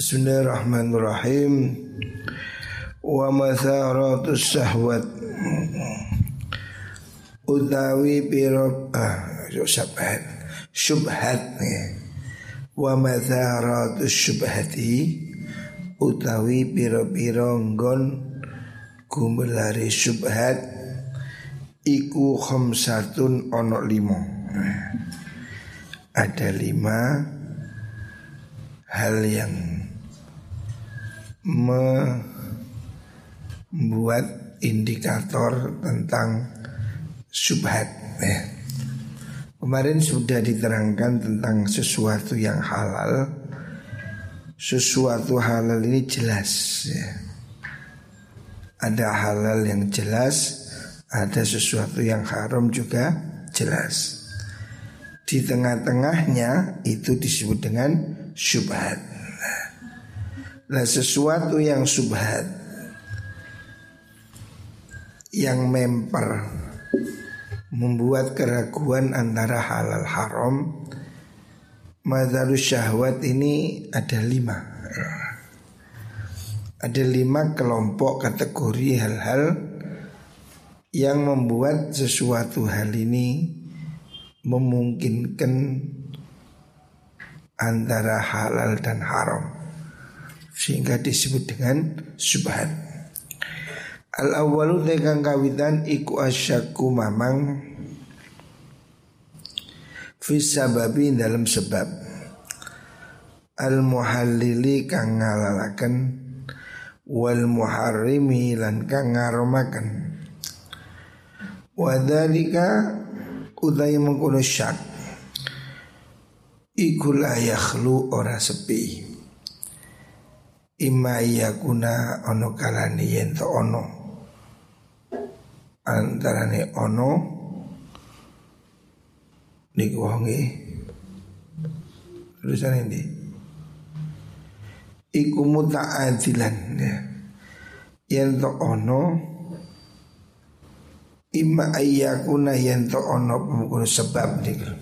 Bismillahirrahmanirrahim. Wa matharatus sahwat Utawi pirob ah, Syubhat. Syubhat Wa matharatus syubhati Utawi piro-piro nggon Gumulari syubhat. Iku khamsatun ono limo Ada lima. Hal yang membuat indikator tentang subhat ya. Kemarin sudah diterangkan tentang sesuatu yang halal Sesuatu halal ini jelas ya. Ada halal yang jelas Ada sesuatu yang haram juga jelas Di tengah-tengahnya itu disebut dengan syubhat Nah sesuatu yang subhat Yang memper Membuat keraguan antara halal haram Madarus syahwat ini ada lima. Ada lima kelompok kategori hal-hal Yang membuat sesuatu hal ini Memungkinkan Antara halal dan haram sehingga disebut dengan subhat. Al awalu tegang kawitan iku asyaku mamang Fisababi dalam sebab. Al muhallili kang ngalalakan Wal muharrimi lan kang ngaromakan Wadhalika utai mengkono syak Iku la yakhlu ora sepi Ima kuna ono kalani yento ono. Antarane ono Niku wongi Tulisan ini Iku muta'adilan ya. Yento ono Ima kuna yento ono Pemukul sebab niku.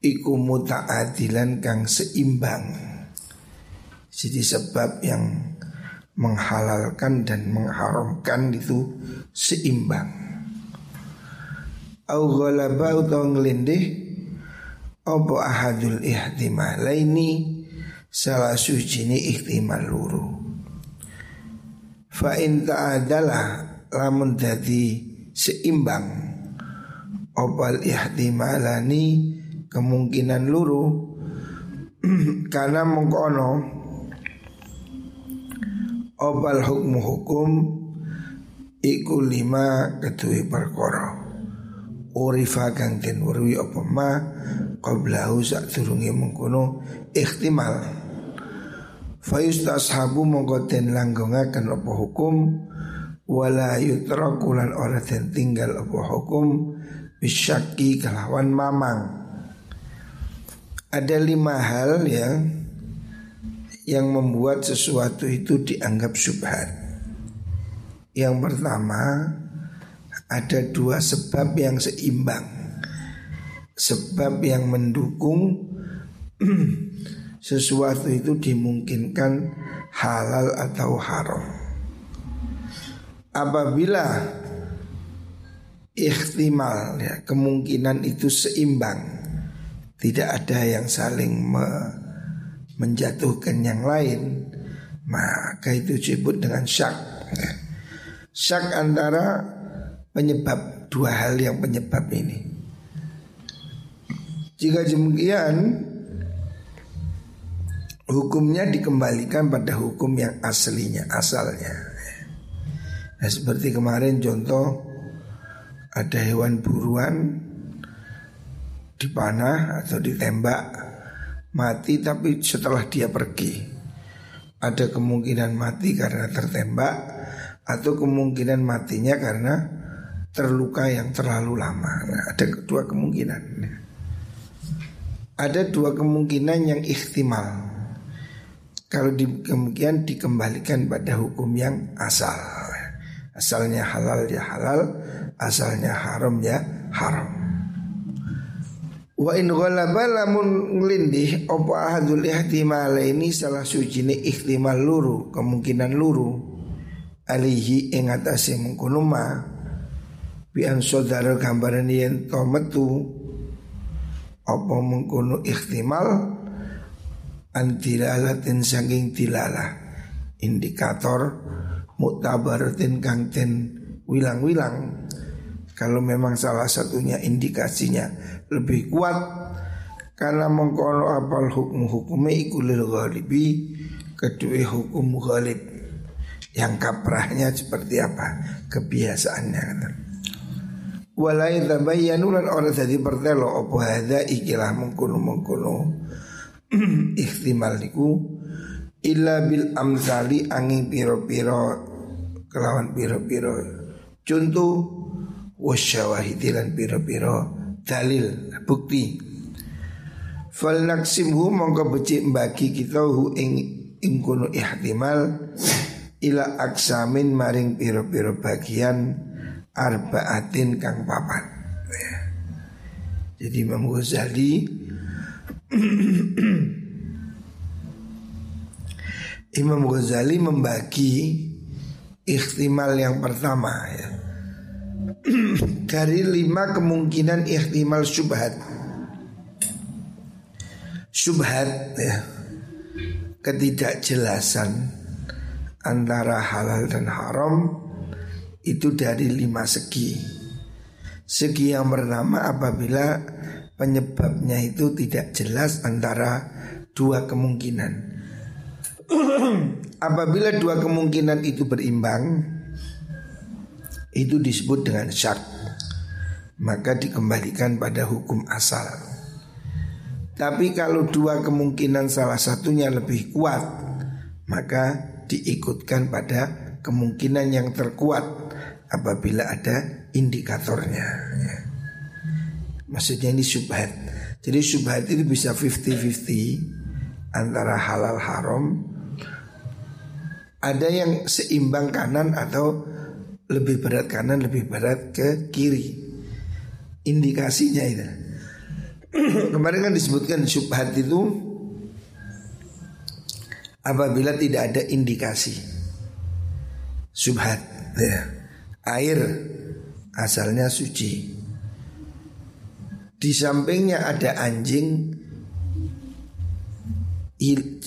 Iku muta'adilan kang seimbang jadi sebab yang menghalalkan dan mengharamkan itu seimbang. Au ghalaba utawa nglindih apa ahadul ihtimalaini salah suci ini ihtimal luru. Fa in ta'adala lamun dadi seimbang opal ihtimalani kemungkinan luru karena mengkono Opal hukmu hukum Iku lima ketui perkara. Urifa den urwi apa ma Qablahu sak turungi mengkono Ikhtimal. Fayustashabu mongko den apa hukum Wala yutrakulan ora den tinggal apa hukum Bisyaki kelawan mamang. Ada lima hal yang yang membuat sesuatu itu dianggap subhat. Yang pertama ada dua sebab yang seimbang. Sebab yang mendukung sesuatu itu dimungkinkan halal atau haram. Apabila ikhtimal ya kemungkinan itu seimbang, tidak ada yang saling me menjatuhkan yang lain maka itu disebut dengan syak. Syak antara penyebab dua hal yang penyebab ini. Jika demikian hukumnya dikembalikan pada hukum yang aslinya asalnya. Nah, seperti kemarin contoh ada hewan buruan dipanah atau ditembak mati tapi setelah dia pergi ada kemungkinan mati karena tertembak atau kemungkinan matinya karena terluka yang terlalu lama. Nah, ada dua kemungkinan. Ada dua kemungkinan yang ikhtimal. Kalau di, kemudian dikembalikan pada hukum yang asal. Asalnya halal ya halal, asalnya haram ya haram. Wa in ghalaba lamun nglindih apa ahadul ihtimal ini salah suci ne ihtimal luru kemungkinan luru alihi ing atase mengkono ma bi an saudara gambaran yen to metu apa mengkono ihtimal antilalatin saking tilalah indikator mutabaratin kang ten wilang-wilang kalau memang salah satunya indikasinya lebih kuat karena mengkono apal hukum hukumnya ikulil ghalibi kedua hukum ghalib. Yang kaprahnya seperti apa? Kebiasaannya kata. Walai tabayyanu lan ora dadi pertelo apa hadza? Ikilah mengkono mengkono ihtimal niku illa bil amsali angin piro-piro kelawan piro-piro. Contoh wasyawahidilan piro-piro dalil bukti. Fal naksimhu mongko becik bagi kita hu ing ing kuno ihtimal. Ila aksamin maring piro-piro bagian arbaatin kang papat. Jadi Imam Ghazali Imam Ghazali membagi ikhtimal yang pertama ya dari lima kemungkinan ihtimal syubhat. Syubhat ya. Ketidakjelasan Antara halal dan haram Itu dari lima segi. Segi yang pertama apabila Penyebabnya itu tidak jelas antara dua kemungkinan. Apabila dua kemungkinan itu berimbang itu disebut dengan syak maka dikembalikan pada hukum asal. Tapi kalau dua kemungkinan salah satunya lebih kuat maka diikutkan pada kemungkinan yang terkuat apabila ada indikatornya. Ya. maksudnya ini subhat. Jadi subhat itu bisa 50-50 antara halal haram. Ada yang seimbang kanan atau lebih berat kanan, lebih berat ke kiri. Indikasinya itu. Kemarin kan disebutkan syubhat itu apabila tidak ada indikasi. Subhat ya. Air asalnya suci. Di sampingnya ada anjing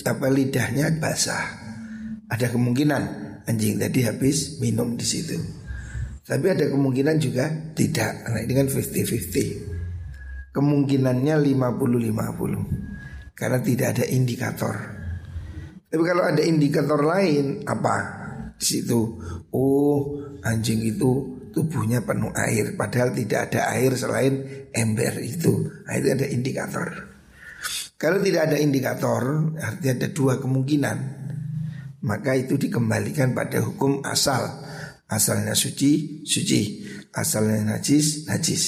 apa lidahnya basah. Ada kemungkinan anjing tadi habis minum di situ. Tapi ada kemungkinan juga tidak. Nah ini kan 50-50. Kemungkinannya 50-50. Karena tidak ada indikator. Tapi kalau ada indikator lain apa? Di situ oh anjing itu tubuhnya penuh air padahal tidak ada air selain ember itu. Nah itu ada indikator. Kalau tidak ada indikator artinya ada dua kemungkinan maka itu dikembalikan pada hukum asal. Asalnya suci, suci. Asalnya najis, najis.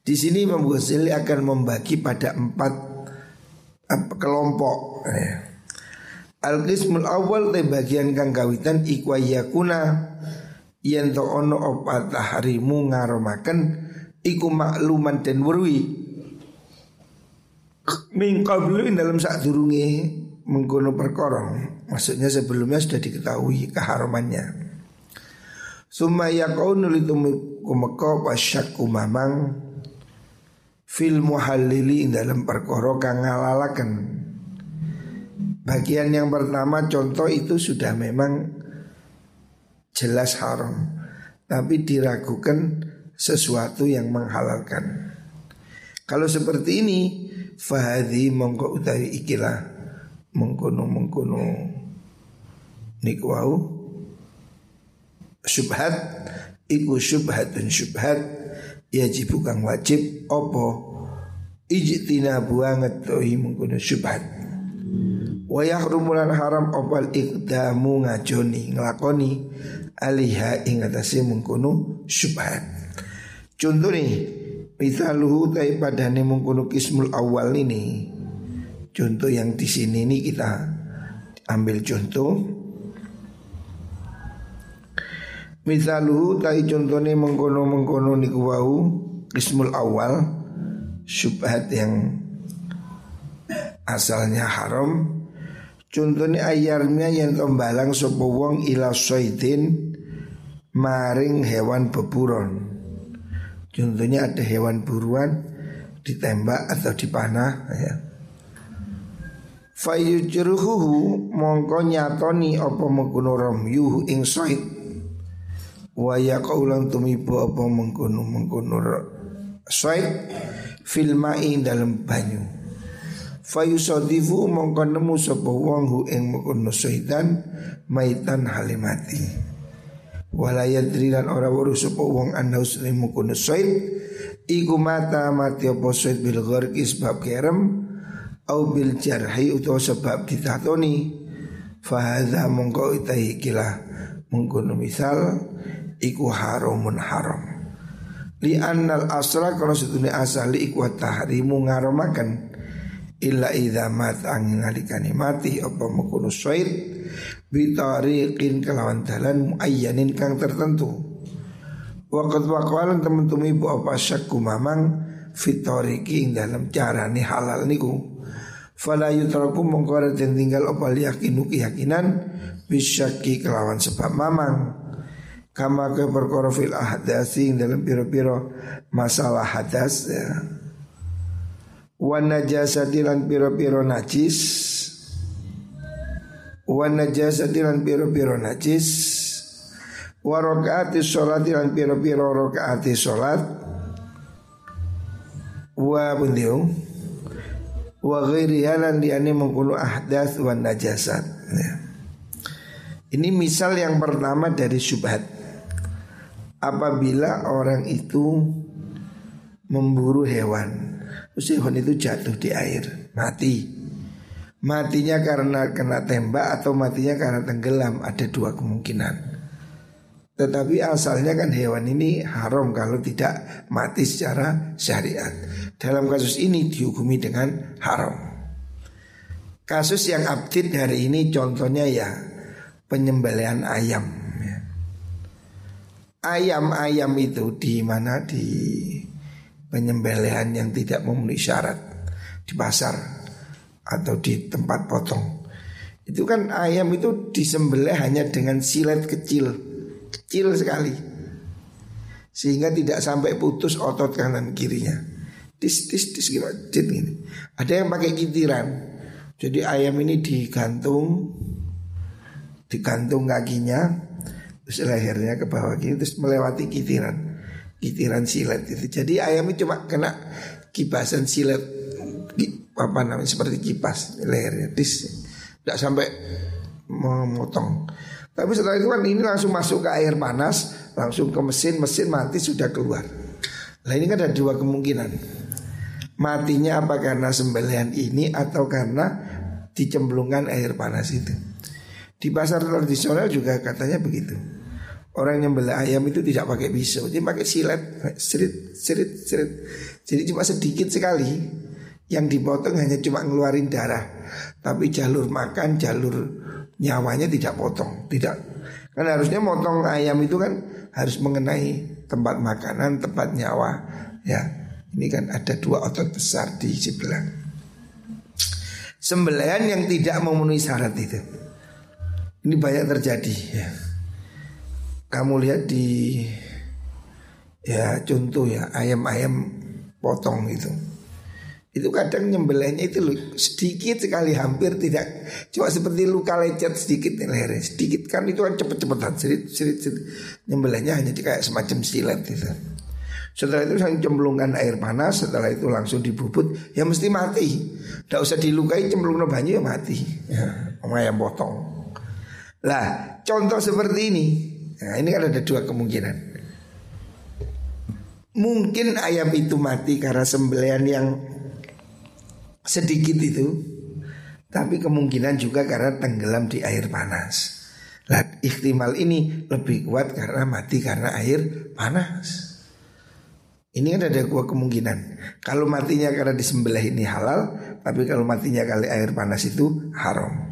Di sini Imam Ghazali akan membagi pada empat apa, kelompok. Ya. Al-qismul awal te bagian kang kawitan ikwa yakuna ono opat tahrimu ngaromaken iku makluman dan werwi min dalam sak durunge mengkono perkara Maksudnya sebelumnya sudah diketahui keharamannya. Summa yaqaunu litumkumeko wasyakku mamang fil muhallili dalam perkara kang ngalalaken. Bagian yang pertama contoh itu sudah memang jelas haram tapi diragukan sesuatu yang menghalalkan. Kalau seperti ini fahadi mongko utawi ikilah mengkono mengkono niku wau. Syubhat. Iku syubhatun syubhat. Yajib kang wajib. Opo ijtina banget tohi mengkono syubhat. Wa yahrumulan haram opal ikdamu ngajoni nglakoni aliha ing atase mengkono syubhat. Contoh nih misaluhu tai padane mengkono kismul awal ini. Contoh yang di sini ini kita ambil contoh Misaluhu tai contohnya mengkono-mengkono niku wau Ismul awal syubhat yang asalnya haram. Contohnya ayarnya yang tembalang sapa wong ila soidin maring hewan beburon. Contohnya ada hewan buruan ditembak atau dipanah ya. Fayujruhu mongko nyatoni apa mengkono ramyu ing soid Waya kaulang tumibu apa mengkono mengkono soid filma ing dalam banyu. Fayusadifu mongko nemu sapa wong hu ing mengkono maitan halimati Walayat drilan ora weruh sapa wong ana usri mengkono soid Iku mata mati apa soid bil gharqi sebab kerem au bil jarhi utawa sebab ditatoni. Fahadha mongko itahi kila mengkono misal iku haramun haram. Li annal asra kalau setune asali iku tahrimu ngaromaken illa idza mat angin alikane mati apa mengkono syair. Bitariqin kelawan dalan muayyanin kang tertentu. Waqat waqalan teman-teman ibu apa syakku mamang fitoriki ing dalam carane halal niku. Fala yutraku mongko dan tinggal opal yakinu keyakinan bisyaki kelawan sebab mamang kama ke perkara fil ahdasi dalam piro-piro masalah hadas ya. Wa najasati lan piro-piro najis Wa najasati lan piro-piro najis Wa rokaati sholat lan piro-piro rokaati sholat Wa bundiung wa ghairi halan diani mengkulu ahdath wa najasat. Ya. Ini misal yang pertama dari syubhat. Apabila orang itu memburu hewan, terus hewan itu jatuh di air, mati. Matinya karena kena tembak atau matinya karena tenggelam, ada dua kemungkinan. Tetapi asalnya kan hewan ini haram kalau tidak mati secara syariat. Dalam kasus ini dihukumi dengan haram. Kasus yang update hari ini contohnya ya penyembelihan ayam. Ayam-ayam itu di mana? Di penyembelihan yang tidak memenuhi syarat. Di pasar atau di tempat potong. Itu kan ayam itu disembelih hanya dengan silet kecil. Kecil sekali. Sehingga tidak sampai putus otot kanan kirinya. Tis tis tis gimana gini ada yang pakai kitiran jadi ayam ini digantung digantung kakinya terus lehernya ke bawah gini terus melewati kitiran kitiran silet itu jadi ayam itu cuma kena kipasan silet apa namanya seperti kipas lehernya tis tidak sampai memotong tapi setelah itu kan ini langsung masuk ke air panas, langsung ke mesin, mesin mati sudah keluar. Nah ini kan ada dua kemungkinan. Matinya apa karena sembelihan ini atau karena dicemplungkan air panas itu. Di pasar tradisional juga katanya begitu. Orang yang beli ayam itu tidak pakai pisau, dia pakai silet, serit, serit, serit. Jadi cuma sedikit sekali yang dipotong hanya cuma ngeluarin darah. Tapi jalur makan, jalur nyawanya tidak potong, tidak. Kan harusnya motong ayam itu kan harus mengenai tempat makanan, tempat nyawa, ya. Ini kan ada dua otot besar di sebelah. Sembelihan yang tidak memenuhi syarat itu. Ini banyak terjadi ya. Kamu lihat di ya contoh ya ayam-ayam potong itu. Itu kadang nyembelihnya itu sedikit sekali hampir tidak cuma seperti luka lecet sedikit nih lehernya sedikit kan itu kan cepet-cepetan sedikit, sedikit, nyembelihnya hanya kayak semacam silet itu. Setelah itu saya cemplungkan air panas setelah itu langsung dibubut ya mesti mati. Tidak usah dilukai cemplung banyu ya mati. Ya, ayam potong. Lah contoh seperti ini nah ini kan ada dua kemungkinan mungkin ayam itu mati karena sembelian yang sedikit itu tapi kemungkinan juga karena tenggelam di air panas. Lah ikhtimal ini lebih kuat karena mati karena air panas. Ini kan ada dua kemungkinan. Kalau matinya karena disembelih ini halal, tapi kalau matinya kali air panas itu haram.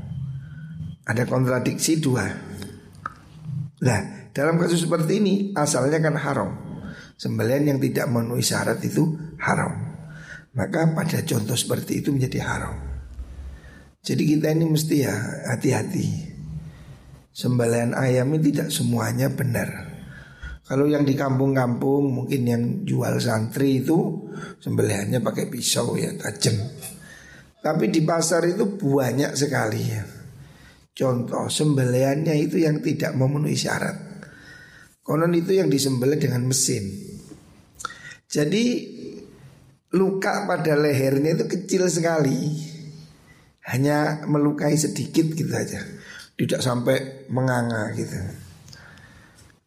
Ada kontradiksi dua. Nah, dalam kasus seperti ini asalnya kan haram. Sembelihan yang tidak memenuhi syarat itu haram. Maka pada contoh seperti itu menjadi haram. Jadi kita ini mesti ya hati-hati. Sembelihan ayam ini tidak semuanya benar. Kalau yang di kampung-kampung mungkin yang jual santri itu Sembelihannya pakai pisau ya tajam. Tapi di pasar itu banyak sekali ya. Contoh sembelihannya itu yang tidak memenuhi syarat Konon itu yang disembelih dengan mesin. Jadi luka pada lehernya itu kecil sekali. Hanya melukai sedikit gitu aja. Tidak sampai menganga gitu.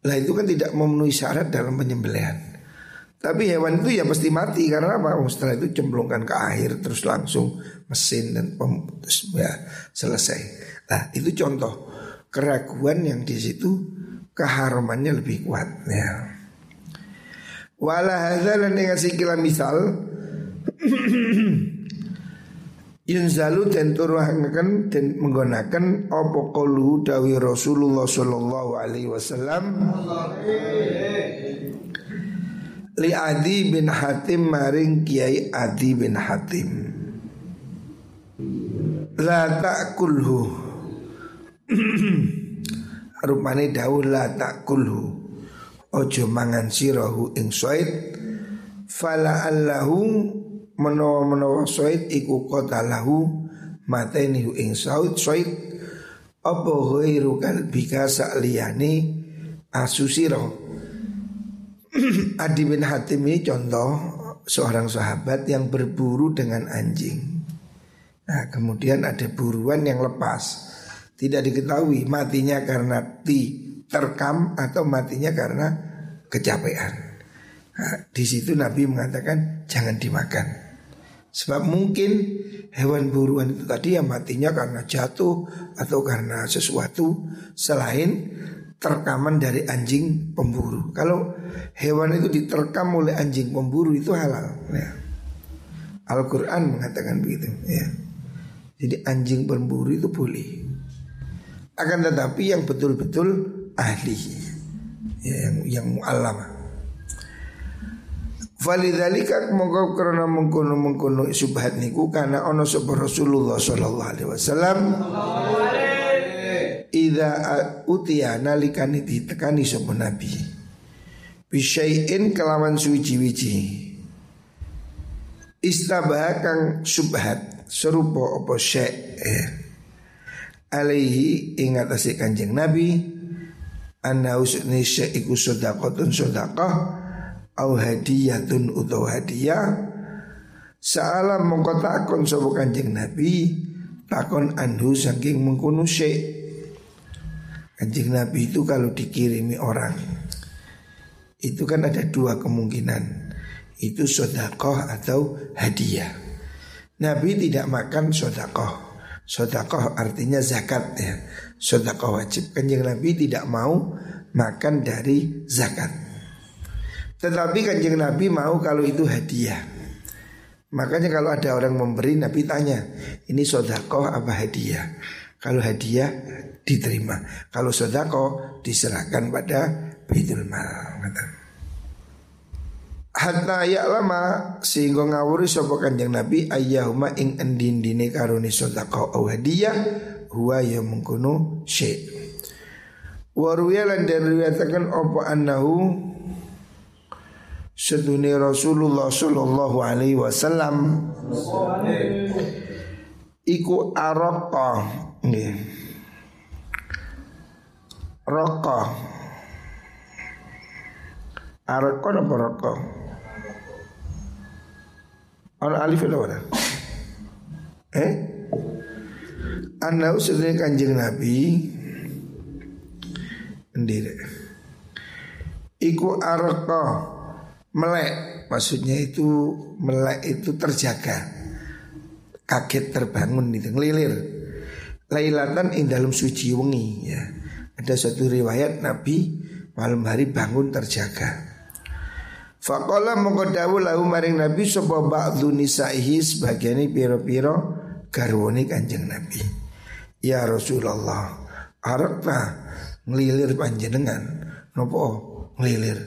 Lah itu kan tidak memenuhi syarat dalam penyembelihan. Tapi hewan itu ya pasti mati karena apa? Oh, setelah itu cemplungkan ke air terus langsung mesin dan pemutus ya selesai. Nah itu contoh keraguan yang di situ keharumannya lebih kuat ya. Wala hadza lan ngasih kila misal Yunzalu dan turuhakan dan menggunakan apa qalu dawi Rasulullah sallallahu alaihi wasallam. Li Adi bin Hatim maring Kiai Adi bin Hatim. La takulhu rupane dawuh la takulhu ojo mangan sirahu ing soid fala allahu menawa-menawa soid iku qatalahu mateni ing saud soid apa ghairu kalbika sakliyane asusiro Adi bin Hatim ini contoh seorang sahabat yang berburu dengan anjing. Nah, kemudian ada buruan yang lepas. Tidak diketahui matinya karena terkam atau matinya karena kecapean. Nah, di situ Nabi mengatakan jangan dimakan. Sebab mungkin hewan buruan itu tadi yang matinya karena jatuh atau karena sesuatu selain terkaman dari anjing pemburu. Kalau hewan itu diterkam oleh anjing pemburu itu halal. Ya. Al-Quran mengatakan begitu. Ya. Jadi anjing pemburu itu boleh. Akan tetapi yang betul-betul ahli, ya, yang yang mu'allamah. Falidhalika mongko krana mengkono mengkono subhat niku karena ono sapa Rasulullah sallallahu alaihi wasallam Ida utia nalikani ditekani sapa nabi Bisyai'in kelawan suci wiji Istabah kang subhat Serupa apa syai' eh. Alaihi ingat asik kanjeng nabi Anna usni syai'iku sodakotun sodakah Au hadiyatun utau hadiah. Sa'ala mongko takon sapa kanjeng nabi Takon anhu saking mengkunu syai' Kanjeng Nabi itu kalau dikirimi orang Itu kan ada dua kemungkinan Itu sodakoh atau hadiah. Nabi tidak makan sodakoh Sodakoh artinya zakat ya Sodakoh wajib Kanjeng Nabi tidak mau makan dari zakat Tetapi kanjeng Nabi mau kalau itu hadiah Makanya kalau ada orang memberi Nabi tanya Ini sodakoh apa hadiah Kalau hadiah diterima. Kalau sodako diserahkan pada baitul mal. Hatta ya lama sehingga ngawuri sapa kanjeng Nabi ayyahuma ing endin dine karuni sodako au hadiah huwa ya mengkono syai. Waruya lan dan riwayatakan apa annahu sedune Rasulullah sallallahu alaihi wasallam iku nggih Rokok Aroko apa rokok Ono alif itu apa Eh? Anda usulnya kanjeng Nabi. Sendiri Iku aroko. Melek. Maksudnya itu Melek itu terjaga. Kaget terbangun itu Ngelilir. Lailatan ing dalam suci wengi ya. Ada satu riwayat Nabi malam hari bangun terjaga. Fakola mengkodawu lahu maring Nabi Sopo ba'du nisaihi sebagiannya piro-piro garwoni kanjeng Nabi Ya Rasulullah Arakta ngelilir panjenengan Nopo ngelilir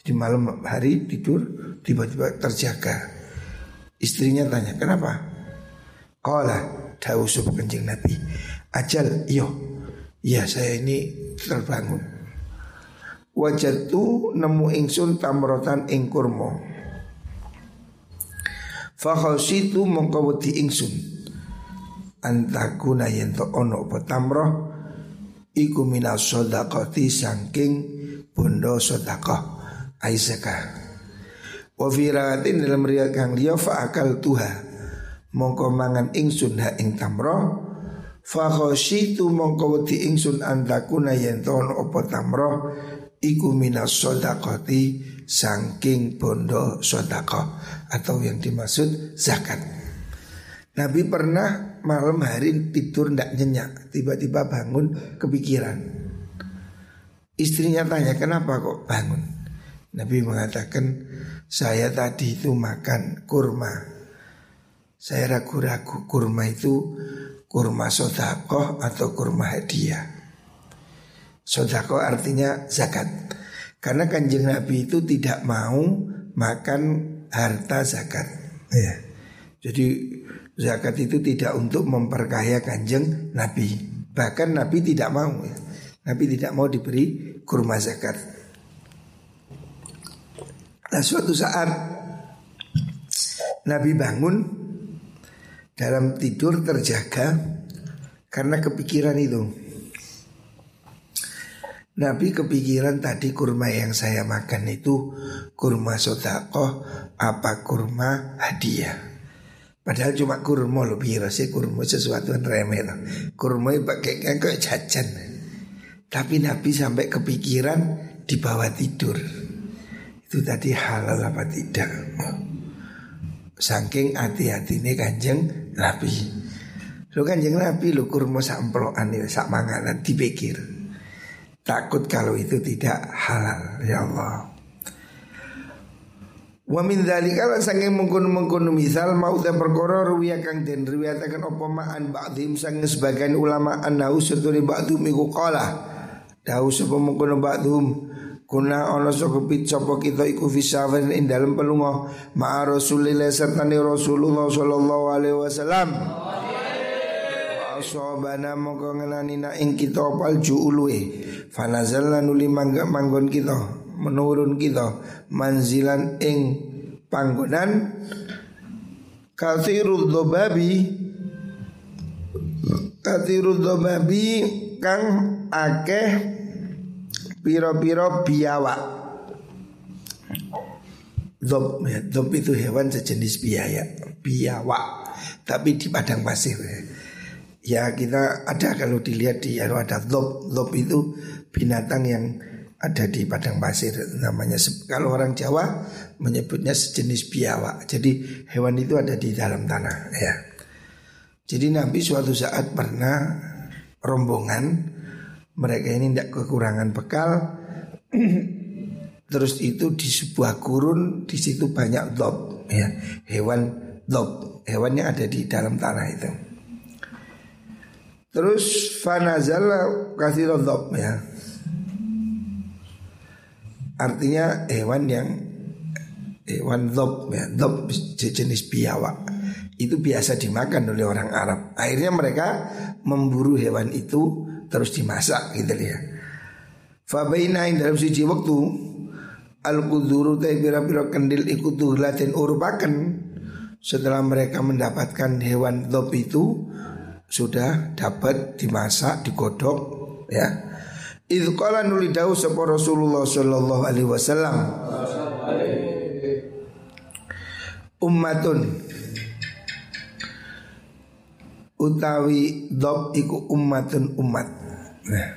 Jadi malam hari tidur tiba-tiba terjaga Istrinya tanya, kenapa? Kala dawu kencing Nabi. Ajal, iyo. Ya saya ini terbangun. Wajah tu nemu ingsun tamrotan ing kurma. Fakhasitu mongko wedi ingsun. Antakuna yen to ono apa tamroh iku minas sedekati saking bondo sedekah aisyah. Wa fi dalam riwayat kang liya fa akal tuha mongko mangan ingsun ha ing tamro fa khasyitu mongko wedi ingsun antakuna yen tono apa tamro iku minas sedekati saking bondo sedekah atau yang dimaksud zakat. Nabi pernah malam hari tidur ndak nyenyak, tiba-tiba bangun kepikiran. Istrinya tanya, "Kenapa kok bangun?" Nabi mengatakan, saya tadi itu makan kurma Saya ragu-ragu kurma itu kurma sodakoh atau kurma hadiah Sodakoh artinya zakat Karena kanjeng Nabi itu tidak mau makan harta zakat ya. Jadi zakat itu tidak untuk memperkaya kanjeng Nabi Bahkan Nabi tidak mau ya. Nabi tidak mau diberi kurma zakat Nah suatu saat Nabi bangun dalam tidur terjaga karena kepikiran itu. Nabi kepikiran tadi kurma yang saya makan itu kurma sodakoh apa kurma hadiah. Padahal cuma kurma lebih rasa kurma sesuatu yang remeh. Kurma pakai kayak jajan. Tapi Nabi sampai kepikiran di bawah tidur itu tadi halal apa tidak Saking hati-hati ini kanjeng Nabi Lo kanjeng Nabi lo kurma samplokan ini sak manganan dipikir Takut kalau itu tidak halal Ya Allah. Wa min dzalika lan saking mengkono-mengkono misal mau dan perkara ruwiya kang den riwayataken apa ma'an ba'dhim sang sebagian ulama anau setune ba'dhum iku qala. Dawu sapa mengkono ba'dhum? Kuna soko pit sopo kita iku fisafen in dalam pelungo? Ma'a Rasulillah serta Rasulullah sallallahu alaihi wasallam Asobana mongko ngenani na ing kita opal ju'ulwe Fanazalna nuli mangga manggon kita Menurun kita Manzilan ing panggonan Kathirud dobabi Kathirud dobabi Kang akeh piro-piro biawak. Zob, ya, zob itu hewan sejenis biaya, biawak, tapi di padang pasir. Ya kita ada kalau dilihat di kalau ada zob, zob itu binatang yang ada di padang pasir namanya kalau orang Jawa menyebutnya sejenis biawak. Jadi hewan itu ada di dalam tanah ya. Jadi Nabi suatu saat pernah rombongan mereka ini tidak kekurangan bekal terus itu di sebuah gurun di situ banyak dob ya hewan dob hewannya ada di dalam tanah itu terus fanazala kasih dob ya. Artinya hewan yang hewan dob ya. Dob jenis biawak. Itu biasa dimakan oleh orang Arab. Akhirnya mereka memburu hewan itu terus dimasak gitu ya. Fabaina ing dalam suci waktu al kuduru tay pira-pira kendil ikut latin urupakan setelah mereka mendapatkan hewan dop itu sudah dapat dimasak digodok ya. Itu kala nuli dawu sapa Rasulullah sallallahu alaihi wasallam. Ummatun utawi dop iku ummatun umat Nah,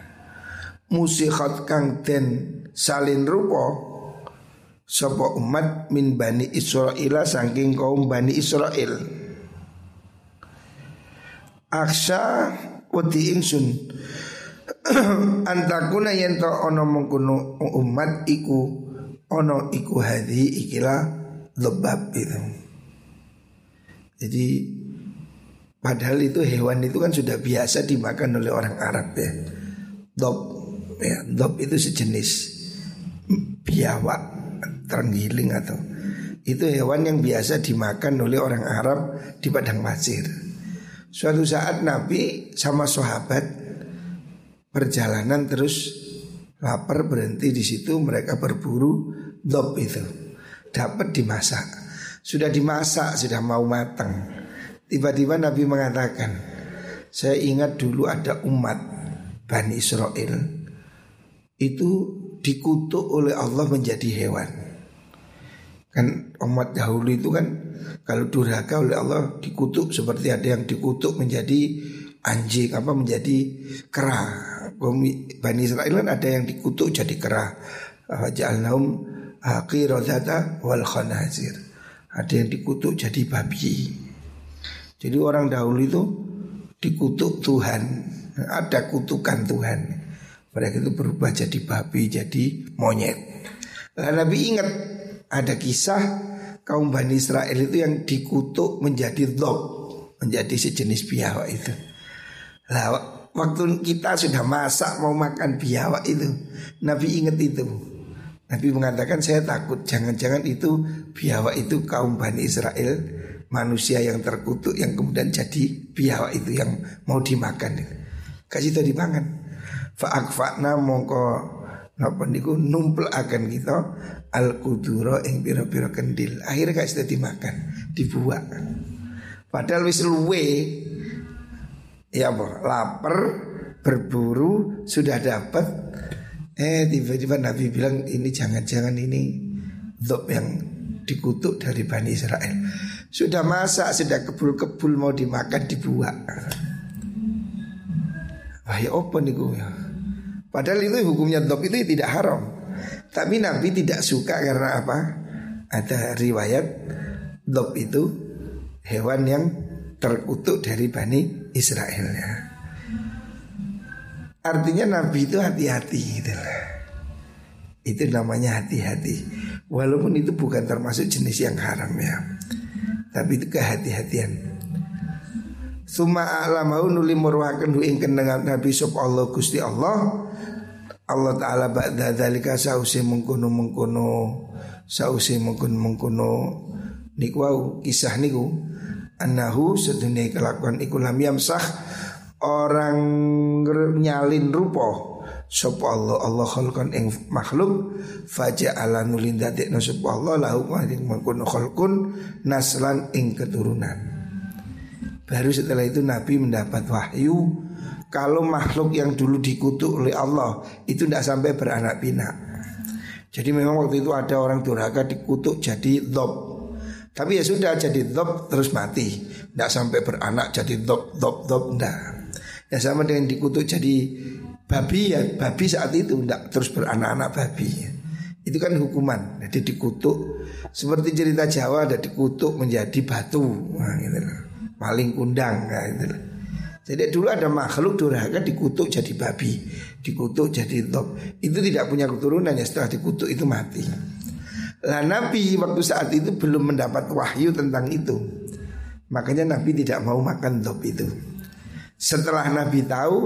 musikhat kang den salin rupa sapa umat min bani Israel saking kaum bani Israel. Aksa wedi ingsun antakuna yen to ana mengkono umat iku ana iku hadi ikilah lebab itu. Jadi padahal itu hewan itu kan sudah biasa dimakan oleh orang Arab ya. Dop ya, Dop itu sejenis biawak terenggiling atau Itu hewan yang biasa dimakan oleh orang Arab di padang pasir. Suatu saat Nabi sama sahabat perjalanan terus lapar berhenti di situ mereka berburu dop itu. Dapat dimasak. Sudah dimasak sudah mau matang. Tiba-tiba Nabi mengatakan saya ingat dulu ada umat Bani Israel. Itu dikutuk oleh Allah menjadi hewan kan umat dahulu itu kan kalau durhaka oleh Allah dikutuk seperti ada yang dikutuk menjadi anjing apa menjadi kera Bani Israel kan ada yang dikutuk jadi kera Ja'alnahum aqiradata wal khanazir. Ada yang dikutuk jadi babi. Jadi orang dahulu itu dikutuk Tuhan. Ada kutukan Tuhan. Mereka itu berubah jadi babi, jadi monyet. Lalu Nabi ingat ada kisah kaum Bani Israel itu yang dikutuk menjadi dog, menjadi sejenis biawak itu. Lah waktu kita sudah masak mau makan biawak itu, Nabi ingat itu. Nabi mengatakan saya takut jangan-jangan itu biawak itu kaum Bani Israel manusia yang terkutuk yang kemudian jadi biawak itu yang mau dimakan. Kasih tadi dipangan. Fa'akfa'na mongko napa niku numpel akan kita al kuduro ing pira-pira kendil. Akhirnya gak sudah dimakan, dibuang. Padahal wis luwe ya apa? Lapar, berburu, sudah dapat eh tiba-tiba Nabi bilang ini jangan-jangan ini dop yang dikutuk dari Bani Israel. Sudah masak, sudah kebul-kebul mau dimakan dibuang. Wah ya apa niku ya? Padahal itu hukumnya dop itu tidak haram. Tapi Nabi tidak suka karena apa? Ada riwayat dop itu hewan yang terkutuk dari Bani Israel ya. Artinya Nabi itu hati-hati gitu lah. Itu namanya hati-hati. Walaupun itu bukan termasuk jenis yang haram ya. Tapi itu kehati-hatian. Suma alamau nuli murwakan hu ingkang Nabi sop Allah Gusti Allah Allah Ta'ala ba'da dhalika sausi mengkono mengkono sausi mengkono mengkono niku wau kisah niku annahu sedunia kelakuan iku lam yamsah orang nyalin rupo sapa Allah Allah khalqan ing makhluk faja'ala nulin dadekno sapa Allah lahu mengkono khalqun naslan ing keturunan. Baru setelah itu Nabi mendapat wahyu kalau makhluk yang dulu dikutuk oleh Allah itu tidak sampai beranak pinak. Jadi memang waktu itu ada orang durhaka dikutuk jadi dob. Tapi ya sudah jadi dob terus mati. Tidak sampai beranak jadi dob dob dob tidak. Ya sama dengan dikutuk jadi babi ya babi saat itu tidak terus beranak-anak babi. Itu kan hukuman. Jadi dikutuk seperti cerita Jawa ada dikutuk menjadi batu. Nah, gitu. Maling kundang nah, gitu. Jadi dulu ada makhluk durhaka dikutuk jadi babi, dikutuk jadi top. Itu tidak punya keturunan ya setelah dikutuk itu mati. Lah Nabi waktu saat itu belum mendapat wahyu tentang itu. Makanya Nabi tidak mau makan top itu. Setelah Nabi tahu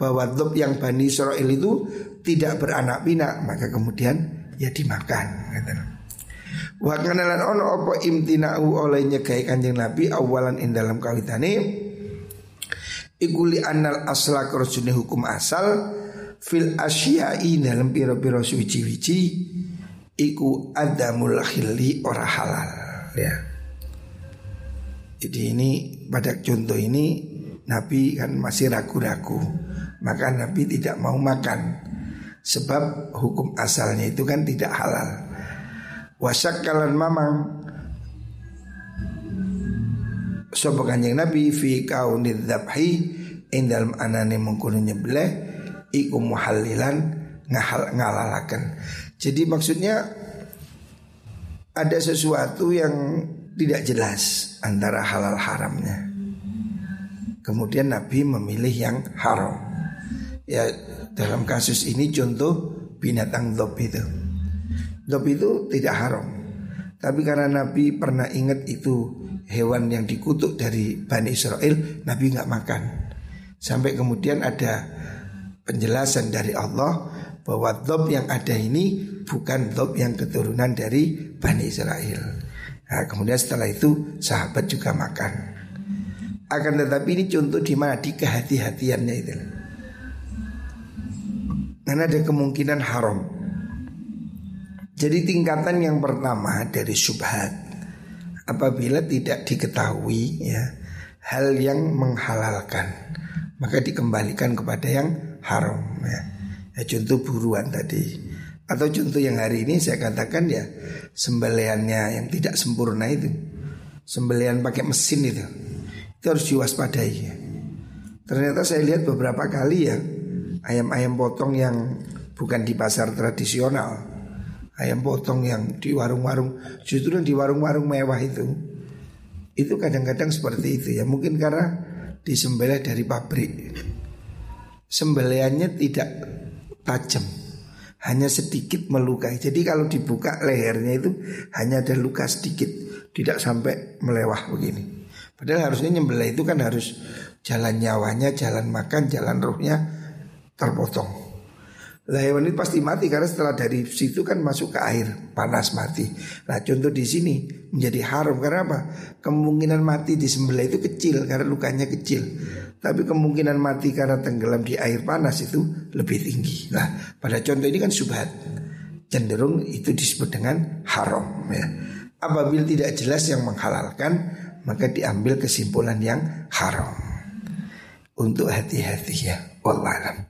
bahwa top yang Bani Israel itu tidak beranak pinak, maka kemudian ya dimakan. Wa kanalan ono opo imtina'u oleh nyegai kanjeng Nabi awalan in dalam kawitane Ikuli anal asla kerjune hukum asal fil asyai dalam piro-piro suci-wici iku adamul khilli ora halal. Ya. Jadi ini pada contoh ini Nabi kan masih ragu-ragu. Maka Nabi tidak mau makan. Sebab hukum asalnya itu kan tidak halal. Wasak kalan mamang Sopo kanjeng Nabi fi kaunid dzabhi ing dalem anane mengkono nyebleh iku muhallilan ngahal ngalalaken. Jadi maksudnya ada sesuatu yang tidak jelas antara halal haramnya. Kemudian Nabi memilih yang haram. Ya dalam kasus ini contoh binatang dop itu. Dop itu tidak haram. Tapi karena Nabi pernah ingat itu hewan yang dikutuk dari Bani Israel Nabi nggak makan Sampai kemudian ada penjelasan dari Allah Bahwa dob yang ada ini bukan dob yang keturunan dari Bani Israel Nah, kemudian setelah itu sahabat juga makan. Akan tetapi ini contoh di mana di kehati-hatiannya itu. Karena ada kemungkinan haram. Jadi tingkatan yang pertama dari subhat apabila tidak diketahui ya hal yang menghalalkan maka dikembalikan kepada yang haram ya. ya contoh buruan tadi atau contoh yang hari ini saya katakan ya sembeliannya yang tidak sempurna itu sembelian pakai mesin itu itu harus diwaspadai ya. ternyata saya lihat beberapa kali ya ayam-ayam potong yang bukan di pasar tradisional ayam potong yang di warung-warung justru di warung-warung mewah itu itu kadang-kadang seperti itu ya. Mungkin karena disembelih dari pabrik. Sembeliannya tidak tajam Hanya sedikit melukai. Jadi kalau dibuka lehernya itu Hanya ada luka sedikit Tidak sampai melewah begini. Padahal harusnya nyembelih itu kan harus Jalan nyawanya, jalan makan, jalan rohnya Terpotong lah hewan ini pasti mati karena setelah dari situ kan masuk ke air panas mati. Nah contoh di sini menjadi haram karena apa? Kemungkinan mati di sembelih itu kecil karena lukanya kecil. Tapi kemungkinan mati karena tenggelam di air panas itu lebih tinggi. Nah pada contoh ini kan subhat. Cenderung itu disebut dengan haram ya. Apabila tidak jelas yang menghalalkan maka diambil kesimpulan yang haram. Untuk hati-hati ya. Wallahualam.